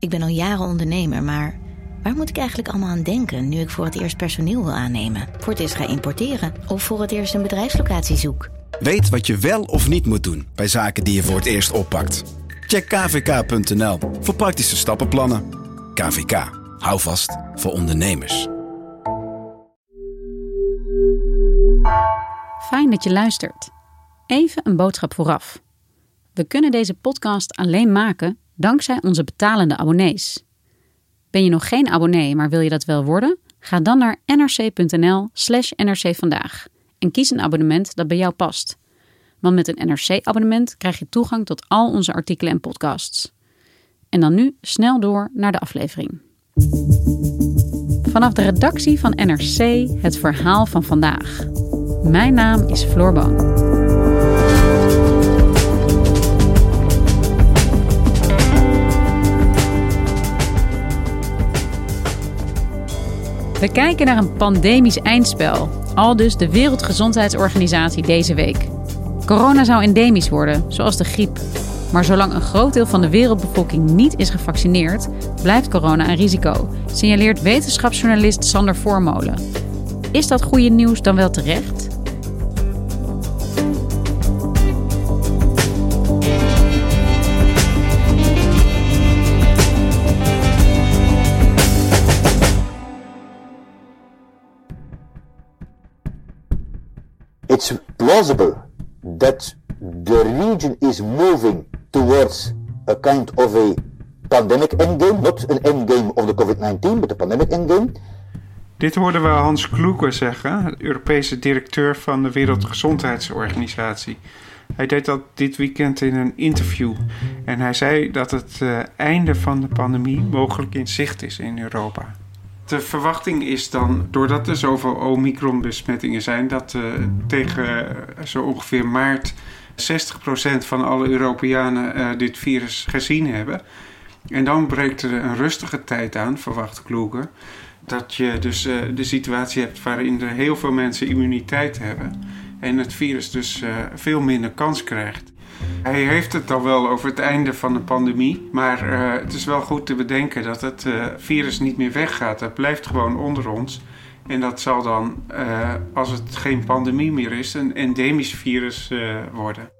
Ik ben al jaren ondernemer, maar waar moet ik eigenlijk allemaal aan denken nu ik voor het eerst personeel wil aannemen, voor het eerst ga importeren of voor het eerst een bedrijfslocatie zoek? Weet wat je wel of niet moet doen bij zaken die je voor het eerst oppakt. Check kvk.nl voor praktische stappenplannen. KVK, hou vast voor ondernemers. Fijn dat je luistert. Even een boodschap vooraf. We kunnen deze podcast alleen maken dankzij onze betalende abonnees. Ben je nog geen abonnee, maar wil je dat wel worden? Ga dan naar nrc.nl/slash nrcvandaag en kies een abonnement dat bij jou past. Want met een NRC-abonnement krijg je toegang tot al onze artikelen en podcasts. En dan nu snel door naar de aflevering. Vanaf de redactie van NRC het verhaal van vandaag. Mijn naam is Floor Boon. We kijken naar een pandemisch eindspel, al dus de Wereldgezondheidsorganisatie deze week. Corona zou endemisch worden, zoals de griep. Maar zolang een groot deel van de wereldbevolking niet is gevaccineerd, blijft corona een risico, signaleert wetenschapsjournalist Sander Voormolen. Is dat goede nieuws dan wel terecht? Plausible that the region is moving towards a kind of a pandemic endgame, not an endgame of the COVID-19, but a pandemic endgame. Dit hoorden we Hans Kloeke zeggen, Europese directeur van de Wereldgezondheidsorganisatie. Hij deed dat dit weekend in een interview. En hij zei dat het uh, einde van de pandemie mogelijk in zicht is in Europa. De verwachting is dan, doordat er zoveel Omicron-besmettingen zijn, dat uh, tegen uh, zo ongeveer maart 60% van alle Europeanen uh, dit virus gezien hebben. En dan breekt er een rustige tijd aan, verwacht Kloeger. Dat je dus de situatie hebt waarin er heel veel mensen immuniteit hebben. En het virus dus veel minder kans krijgt. Hij heeft het al wel over het einde van de pandemie. Maar uh, het is wel goed te bedenken dat het uh, virus niet meer weggaat. Het blijft gewoon onder ons. En dat zal dan, uh, als het geen pandemie meer is, een endemisch virus worden.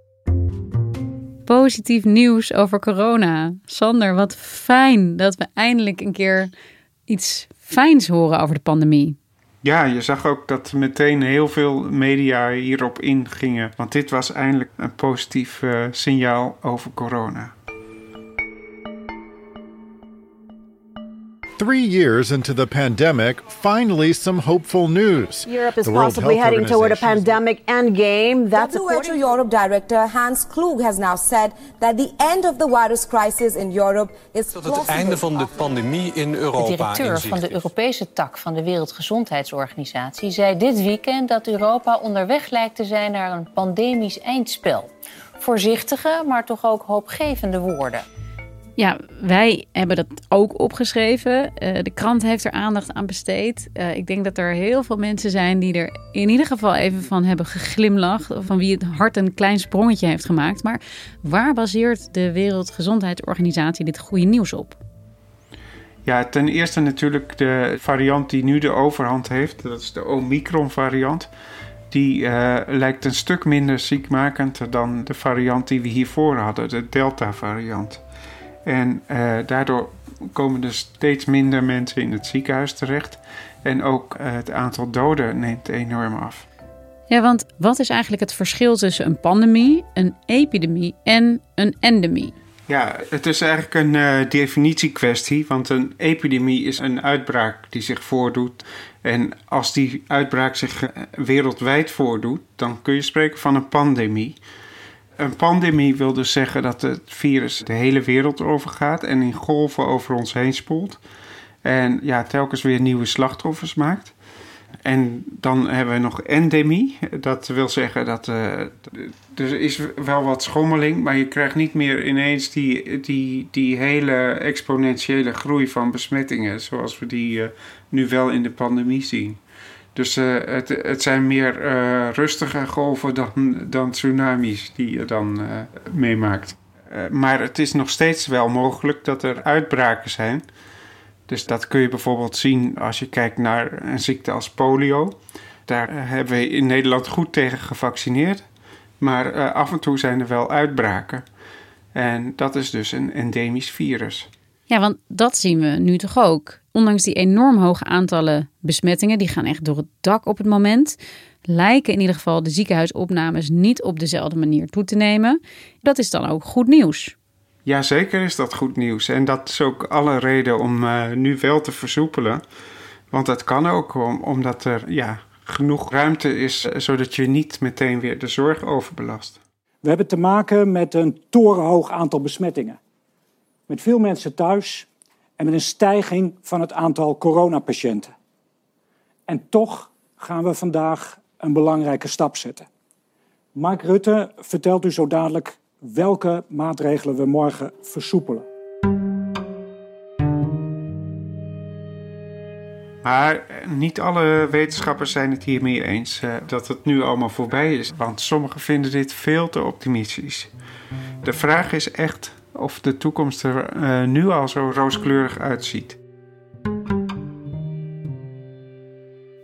Positief nieuws over corona. Sander, wat fijn dat we eindelijk een keer iets fijns horen over de pandemie. Ja, je zag ook dat meteen heel veel media hierop ingingen. Want dit was eindelijk een positief uh, signaal over corona. Three years into the pandemic, finally some hopeful news. Europe is possibly heading toward a pandemic endgame. That's WHO Europe Director Hans Klug has now said that the end of the virus crisis in Europe is Tot het einde van de pandemie in Europa. De directeur van de Europese tak van de Wereldgezondheidsorganisatie zei dit weekend dat Europa onderweg lijkt te zijn naar een pandemisch eindspel. Voorzichtige, maar toch ook hoopgevende woorden. Ja, wij hebben dat ook opgeschreven. Uh, de krant heeft er aandacht aan besteed. Uh, ik denk dat er heel veel mensen zijn die er in ieder geval even van hebben geglimlacht. Van wie het hart een klein sprongetje heeft gemaakt. Maar waar baseert de Wereldgezondheidsorganisatie dit goede nieuws op? Ja, ten eerste natuurlijk de variant die nu de overhand heeft. Dat is de Omicron-variant. Die uh, lijkt een stuk minder ziekmakend dan de variant die we hiervoor hadden, de Delta-variant. En uh, daardoor komen er steeds minder mensen in het ziekenhuis terecht. En ook uh, het aantal doden neemt enorm af. Ja, want wat is eigenlijk het verschil tussen een pandemie, een epidemie en een endemie? Ja, het is eigenlijk een uh, definitiekwestie, want een epidemie is een uitbraak die zich voordoet. En als die uitbraak zich wereldwijd voordoet, dan kun je spreken van een pandemie. Een pandemie wil dus zeggen dat het virus de hele wereld overgaat en in golven over ons heen spoelt. En ja, telkens weer nieuwe slachtoffers maakt. En dan hebben we nog endemie. Dat wil zeggen dat uh, er is wel wat schommeling, maar je krijgt niet meer ineens die, die, die hele exponentiële groei van besmettingen, zoals we die uh, nu wel in de pandemie zien. Dus uh, het, het zijn meer rustige golven dan, dan tsunamis die je dan meemaakt. maar het is nog steeds wel mogelijk dat er uitbraken zijn. Dus dat kun je bijvoorbeeld zien als je kijkt naar een ziekte als polio. Daar hebben we in Nederland goed tegen gevaccineerd. Maar af en toe zijn er wel uitbraken. En dat is dus een endemisch virus. Ja, want dat zien we nu toch ook. Ondanks die enorm hoge aantallen besmettingen, die gaan echt door het dak op het moment, lijken in ieder geval de ziekenhuisopnames niet op dezelfde manier toe te nemen. Dat is dan ook goed nieuws. Ja, zeker is dat goed nieuws. En dat is ook alle reden om uh, nu wel te versoepelen. Want dat kan ook om, omdat er ja, genoeg ruimte is, uh, zodat je niet meteen weer de zorg overbelast. We hebben te maken met een torenhoog aantal besmettingen. Met veel mensen thuis en met een stijging van het aantal coronapatiënten. En toch gaan we vandaag een belangrijke stap zetten. Mark Rutte vertelt u zo dadelijk welke maatregelen we morgen versoepelen. Maar niet alle wetenschappers zijn het hiermee eens uh, dat het nu allemaal voorbij is. Want sommigen vinden dit veel te optimistisch. De vraag is echt of de toekomst er uh, nu al zo rooskleurig uitziet.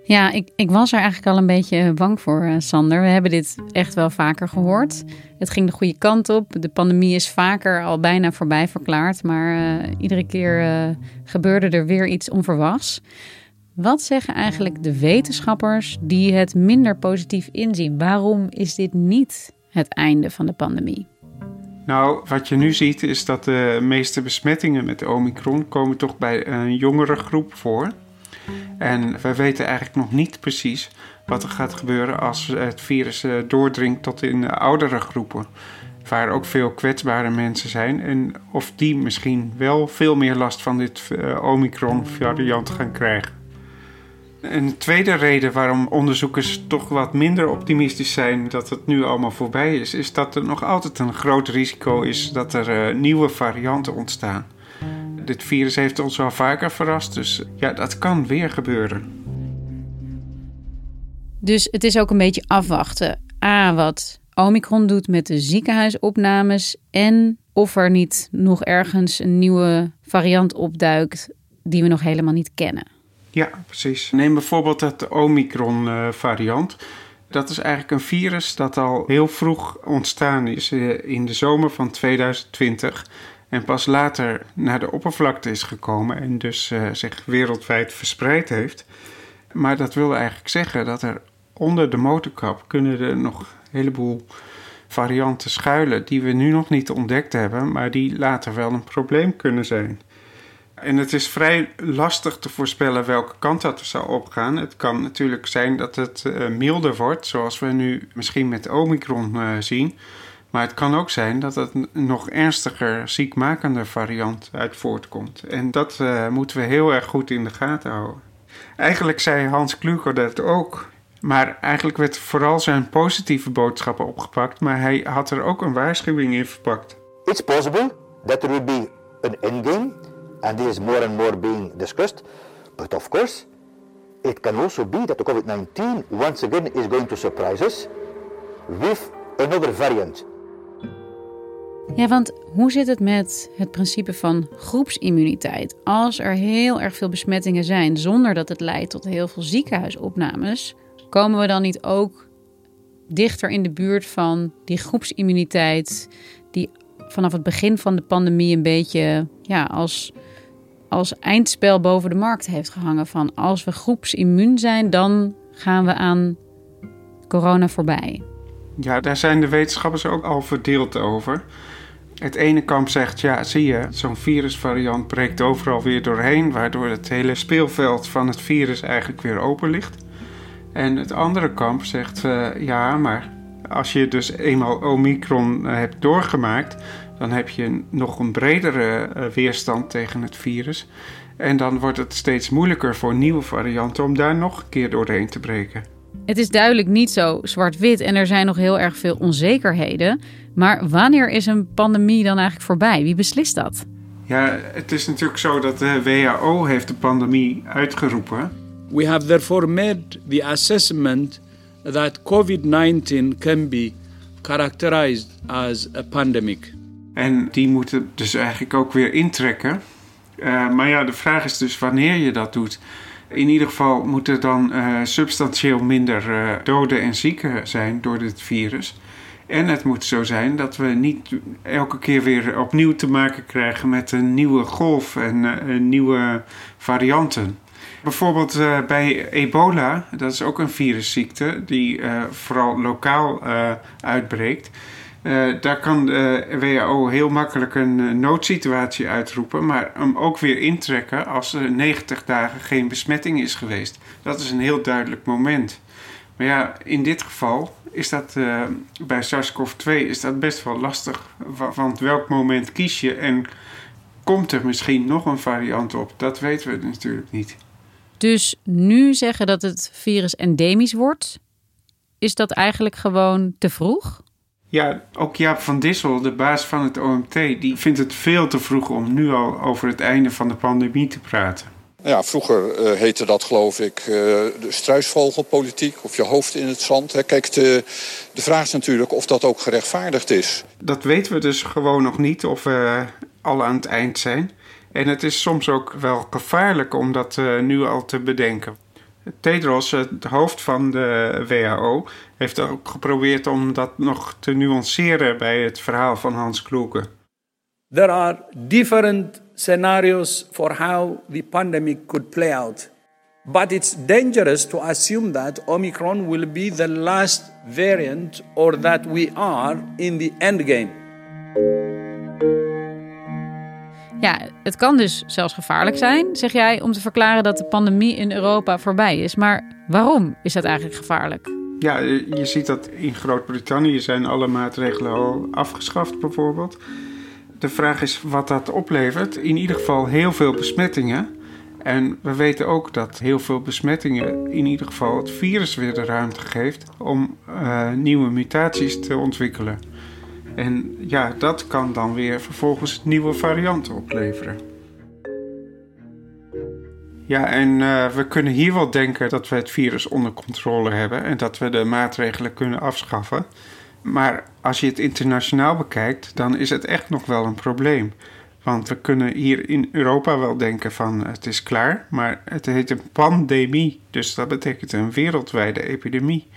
Ja, ik, ik was er eigenlijk al een beetje bang voor, uh, Sander. We hebben dit echt wel vaker gehoord. Het ging de goede kant op. De pandemie is vaker al bijna voorbij verklaard. Maar iedere keer gebeurde er weer iets onverwachts. Wat zeggen eigenlijk de wetenschappers die het minder positief inzien? Waarom is dit niet het einde van de pandemie? Nou, wat je nu ziet is dat de meeste besmettingen met de Omicron komen toch bij een jongere groep voor. En we weten eigenlijk nog niet precies wat er gaat gebeuren als het virus uh, doordringt tot in uh, oudere groepen. Waar ook veel kwetsbare mensen zijn. En of die misschien wel veel meer last van dit uh, Omicron-variant gaan krijgen. Een tweede reden waarom onderzoekers toch wat minder optimistisch zijn dat het nu allemaal voorbij is, is dat er nog altijd een groot risico is dat er nieuwe varianten ontstaan. Dit virus heeft ons al vaker verrast, dus ja, dat kan weer gebeuren. Dus het is ook een beetje afwachten. A, wat Omicron doet met de ziekenhuisopnames en of er niet nog ergens een nieuwe variant opduikt die we nog helemaal niet kennen. Ja, precies. Neem bijvoorbeeld het Omicron-variant. Dat is eigenlijk een virus dat al heel vroeg ontstaan is eh, in de zomer van 2020 en pas later naar de oppervlakte is gekomen en dus uh, zich wereldwijd verspreid heeft. Maar dat wil eigenlijk zeggen dat er onder de motorkap kunnen er nog een heleboel varianten schuilen die we nu nog niet ontdekt hebben, maar die later wel een probleem kunnen zijn. En het is vrij lastig te voorspellen welke kant dat zal opgaan. Het kan natuurlijk zijn dat het uh, milder wordt, zoals we nu misschien met Omicron uh, zien. Maar het kan ook zijn dat het een nog ernstiger ziekmakende variant uit voortkomt. En dat uh, moeten we heel erg goed in de gaten houden. Eigenlijk zei Hans Kluger dat ook. Maar eigenlijk werd vooral zijn positieve boodschappen opgepakt, maar hij had er ook een waarschuwing in verpakt. It's possible that there will be an endgame, and is more and more being discussed. But of course, it can also be that the COVID-19 once again is going to surprise us with another variant. Ja, want hoe zit het met het principe van groepsimmuniteit? Als er heel erg veel besmettingen zijn zonder dat het leidt tot heel veel ziekenhuisopnames, komen we dan niet ook dichter in de buurt van die groepsimmuniteit die vanaf het begin van de pandemie een beetje ja, als, als eindspel boven de markt heeft gehangen van als we groepsimmuun zijn, dan gaan we aan corona voorbij. Ja, daar zijn de wetenschappers ook al verdeeld over. Het ene kamp zegt, ja, zie je, zo'n virusvariant breekt overal weer doorheen, waardoor het hele speelveld van het virus eigenlijk weer open ligt. En het andere kamp zegt, uh, ja, maar als je dus eenmaal Omicron hebt doorgemaakt, dan heb je nog een bredere uh, weerstand tegen het virus. En dan wordt het steeds moeilijker voor nieuwe varianten om daar nog een keer doorheen te breken. Het is duidelijk niet zo zwart-wit en er zijn nog heel erg veel onzekerheden. Maar wanneer is een pandemie dan eigenlijk voorbij? Wie beslist dat? Ja, het is natuurlijk zo dat de WHO heeft de pandemie uitgeroepen. We have therefore made the assessment that COVID-19 can be characterized as a pandemic. En die moeten dus eigenlijk ook weer intrekken. Uh, maar ja, de vraag is dus wanneer je dat doet. In ieder geval moet er dan uh, substantieel minder uh, doden en zieken zijn door dit virus. En het moet zo zijn dat we niet elke keer weer opnieuw te maken krijgen met een nieuwe golf en nieuwe varianten. Bijvoorbeeld bij ebola, dat is ook een virusziekte die vooral lokaal uitbreekt. Daar kan de WHO heel makkelijk een noodsituatie uitroepen, maar hem ook weer intrekken als er 90 dagen geen besmetting is geweest. Dat is een heel duidelijk moment. Maar ja, in dit geval is dat uh, bij SARS-CoV-2 is dat best wel lastig. Want welk moment kies je en komt er misschien nog een variant op? Dat weten we natuurlijk niet. Dus nu zeggen dat het virus endemisch wordt, is dat eigenlijk gewoon te vroeg? Ja, ook Jaap van Dissel, de baas van het OMT, die vindt het veel te vroeg om nu al over het einde van de pandemie te praten. Ja, vroeger uh, heette dat geloof ik uh, de struisvogelpolitiek of je hoofd in het zand. Hè. Kijk, de, de vraag is natuurlijk of dat ook gerechtvaardigd is. Dat weten we dus gewoon nog niet of we al aan het eind zijn. En het is soms ook wel gevaarlijk om dat uh, nu al te bedenken. Tedros, het hoofd van de WHO, heeft ook geprobeerd om dat nog te nuanceren bij het verhaal van Hans Kloeke. There are different scenarios for how the pandemic could play out. But it's dangerous to assume that Omicron will be the last variant or that we are in the endgame. Ja, het kan dus zelfs gevaarlijk zijn, zeg jij, om te verklaren dat de pandemie in Europa voorbij is. Maar waarom is dat eigenlijk gevaarlijk? Ja, je ziet dat in Groot-Brittannië zijn alle maatregelen al afgeschaft bijvoorbeeld. De vraag is wat dat oplevert. In ieder geval heel veel besmettingen. En we weten ook dat heel veel besmettingen in ieder geval het virus weer de ruimte geeft om uh, nieuwe mutaties te ontwikkelen. En ja, dat kan dan weer vervolgens nieuwe varianten opleveren. Ja, en uh, we kunnen hier wel denken dat we het virus onder controle hebben en dat we de maatregelen kunnen afschaffen. Maar als je het internationaal bekijkt, dan is het echt nog wel een probleem. Want we kunnen hier in Europa wel denken van het is klaar, maar het heet een pandemie. Dus dat betekent een wereldwijde epidemie.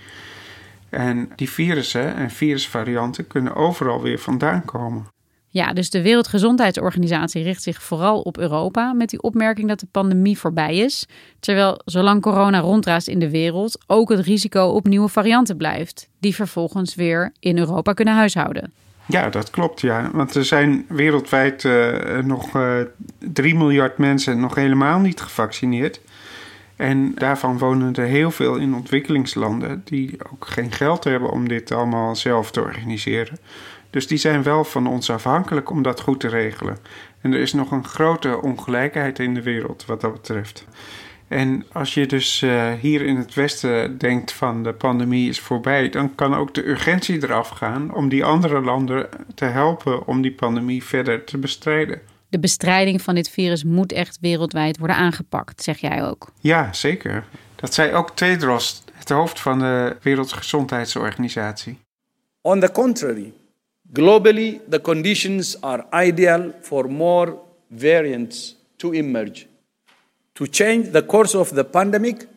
En die virussen en virusvarianten kunnen overal weer vandaan komen. Ja, dus de Wereldgezondheidsorganisatie richt zich vooral op Europa met die opmerking dat de pandemie voorbij is. Terwijl zolang corona rondraast in de wereld ook het risico op nieuwe varianten blijft, die vervolgens weer in Europa kunnen huishouden. Ja, dat klopt, ja. Want er zijn wereldwijd uh, nog uh, 3 miljard mensen nog helemaal niet gevaccineerd. En daarvan wonen er heel veel in ontwikkelingslanden die ook geen geld hebben om dit allemaal zelf te organiseren. Dus die zijn wel van ons afhankelijk om dat goed te regelen. En er is nog een grote ongelijkheid in de wereld wat dat betreft. En als je dus uh, hier in het Westen denkt van de pandemie is voorbij, dan kan ook de urgentie eraf gaan om die andere landen te helpen om die pandemie verder te bestrijden. De bestrijding van dit virus moet echt wereldwijd worden aangepakt, zeg jij ook. Ja, zeker. Dat zei ook Tedros, het hoofd van de Wereldgezondheidsorganisatie. On the contrary, Globally, the conditions are ideal for more variants to emerge. To change the course of the pandemic,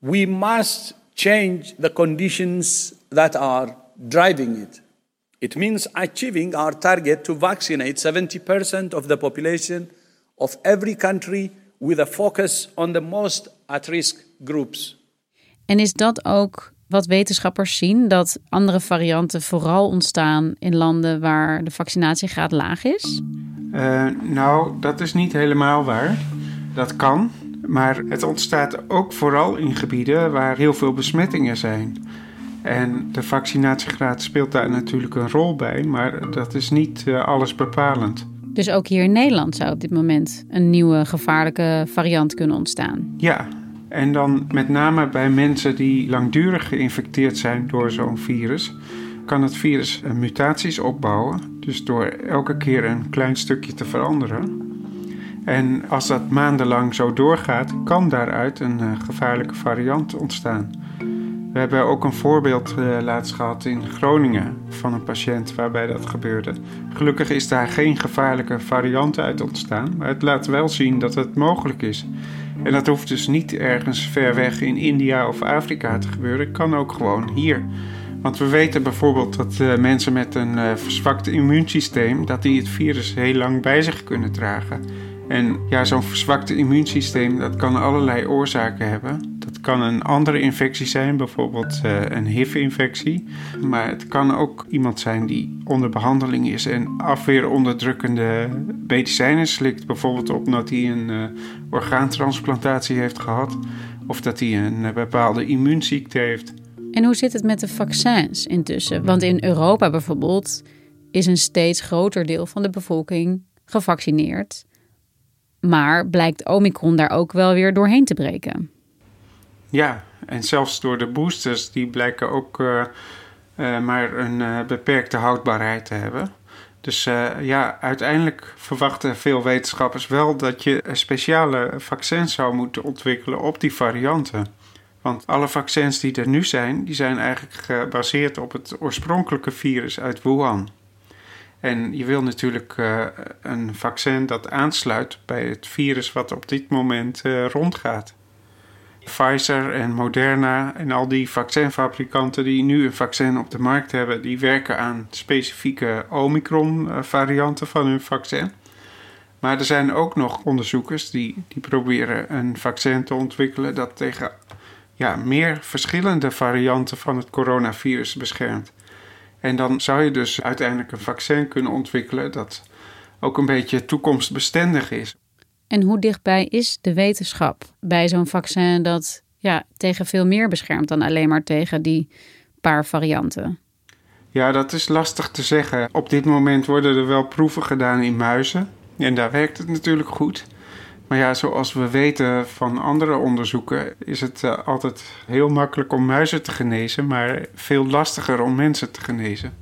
we must change the conditions that are driving it. It means achieving our target to vaccinate 70% of the population of every country with a focus on the most at risk groups. En is dat ook wat wetenschappers zien dat andere varianten vooral ontstaan in landen waar de vaccinatiegraad laag is? Uh, nou, dat is niet helemaal waar. Dat kan. Maar het ontstaat ook vooral in gebieden waar heel veel besmettingen zijn. En de vaccinatiegraad speelt daar natuurlijk een rol bij, maar dat is niet uh, alles bepalend. Dus ook hier in Nederland zou op dit moment een nieuwe gevaarlijke variant kunnen ontstaan. Ja, en dan met name bij mensen die langdurig geïnfecteerd zijn door zo'n virus, kan het virus mutaties opbouwen. Dus door elke keer een klein stukje te veranderen. En als dat maandenlang zo doorgaat, kan daaruit een uh, gevaarlijke variant ontstaan. We hebben ook een voorbeeld uh, laatst gehad in Groningen van een patiënt waarbij dat gebeurde. Gelukkig is daar geen gevaarlijke variant uit ontstaan, maar het laat wel zien dat het mogelijk is. En dat hoeft dus niet ergens ver weg in India of Afrika te gebeuren, het kan ook gewoon hier. Want we weten bijvoorbeeld dat uh, mensen met een uh, verzwakt immuunsysteem, dat die het virus heel lang bij zich kunnen dragen. En ja, zo'n verzwakte immuunsysteem, dat kan allerlei oorzaken hebben. Dat kan een andere infectie zijn, bijvoorbeeld uh, een HIV-infectie. Maar het kan ook iemand zijn die onder behandeling is en afweeronderdrukkende medicijnen slikt. Bijvoorbeeld omdat hij een uh, orgaantransplantatie heeft gehad of dat hij een uh, bepaalde immuunziekte heeft. En hoe zit het met de vaccins intussen? Want in Europa bijvoorbeeld is een steeds groter deel van de bevolking gevaccineerd. Maar blijkt Omicron daar ook wel weer doorheen te breken? Ja, en zelfs door de boosters, die blijken ook uh, uh, maar een uh, beperkte houdbaarheid te hebben. Dus ja, uiteindelijk verwachten veel wetenschappers wel dat je speciale vaccins zou moeten ontwikkelen op die varianten. Want alle vaccins die er nu zijn, die zijn eigenlijk gebaseerd op het oorspronkelijke virus uit Wuhan. En je wil natuurlijk uh, een vaccin dat aansluit bij het virus wat op dit moment uh, rondgaat. Pfizer en Moderna en al die vaccinfabrikanten die nu een vaccin op de markt hebben, die werken aan specifieke Omicron-varianten van hun vaccin. Maar er zijn ook nog onderzoekers die, die proberen een vaccin te ontwikkelen dat tegen ja, meer verschillende varianten van het coronavirus beschermt. En dan zou je dus uiteindelijk een vaccin kunnen ontwikkelen dat ook een beetje toekomstbestendig is. En hoe dichtbij is de wetenschap bij zo'n vaccin dat ja, tegen veel meer beschermt dan alleen maar tegen die paar varianten? Ja, dat is lastig te zeggen. Op dit moment worden er wel proeven gedaan in muizen. En daar werkt het natuurlijk goed. Maar ja, zoals we weten van andere onderzoeken, is het uh, altijd heel makkelijk om muizen te genezen, maar veel lastiger om mensen te genezen.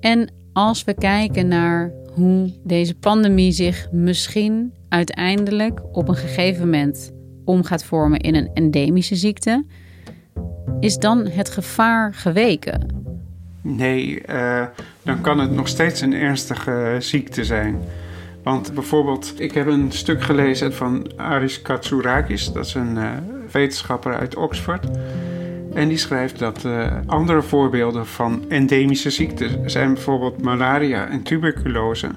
En als we kijken naar hoe deze pandemie zich misschien uiteindelijk op een gegeven moment om gaat vormen in een endemische ziekte, is dan het gevaar geweken? Nee, uh, dan kan het nog steeds een ernstige ziekte zijn. Want bijvoorbeeld, ik heb een stuk gelezen van Aris Katsourakis, dat is een uh, wetenschapper uit Oxford. En die schrijft dat uh, andere voorbeelden van endemische ziekten zijn bijvoorbeeld malaria en tuberculose.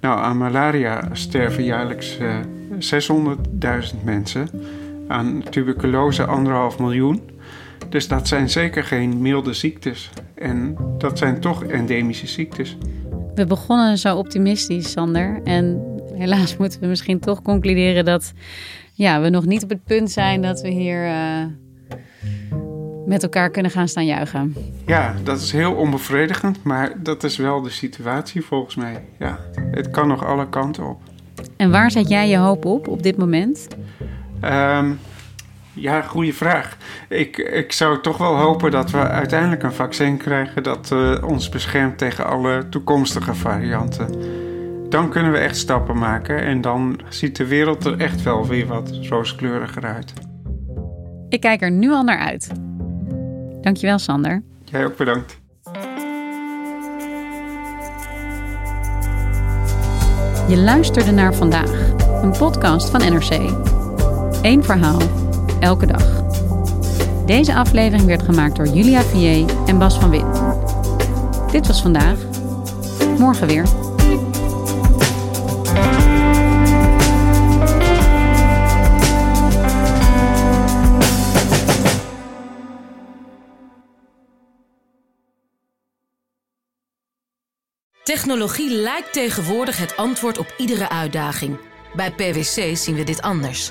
Nou, aan malaria sterven jaarlijks uh, 600.000 mensen, aan tuberculose anderhalf miljoen. Dus dat zijn zeker geen milde ziektes. En dat zijn toch endemische ziektes. We begonnen zo optimistisch, Sander. En helaas moeten we misschien toch concluderen dat ja, we nog niet op het punt zijn dat we hier uh, met elkaar kunnen gaan staan juichen. Ja, dat is heel onbevredigend, maar dat is wel de situatie volgens mij. Ja, het kan nog alle kanten op. En waar zet jij je hoop op op dit moment? Um, ja, goede vraag. Ik, ik zou toch wel hopen dat we uiteindelijk een vaccin krijgen dat uh, ons beschermt tegen alle toekomstige varianten. Dan kunnen we echt stappen maken en dan ziet de wereld er echt wel weer wat rooskleuriger uit. Ik kijk er nu al naar uit. Dankjewel, Sander. Jij ook bedankt. Je luisterde naar vandaag, een podcast van NRC. Eén verhaal elke dag. Deze aflevering werd gemaakt door Julia Vier en Bas van Wit. Dit was vandaag. Morgen weer. Technologie lijkt tegenwoordig het antwoord op iedere uitdaging. Bij PwC zien we dit anders.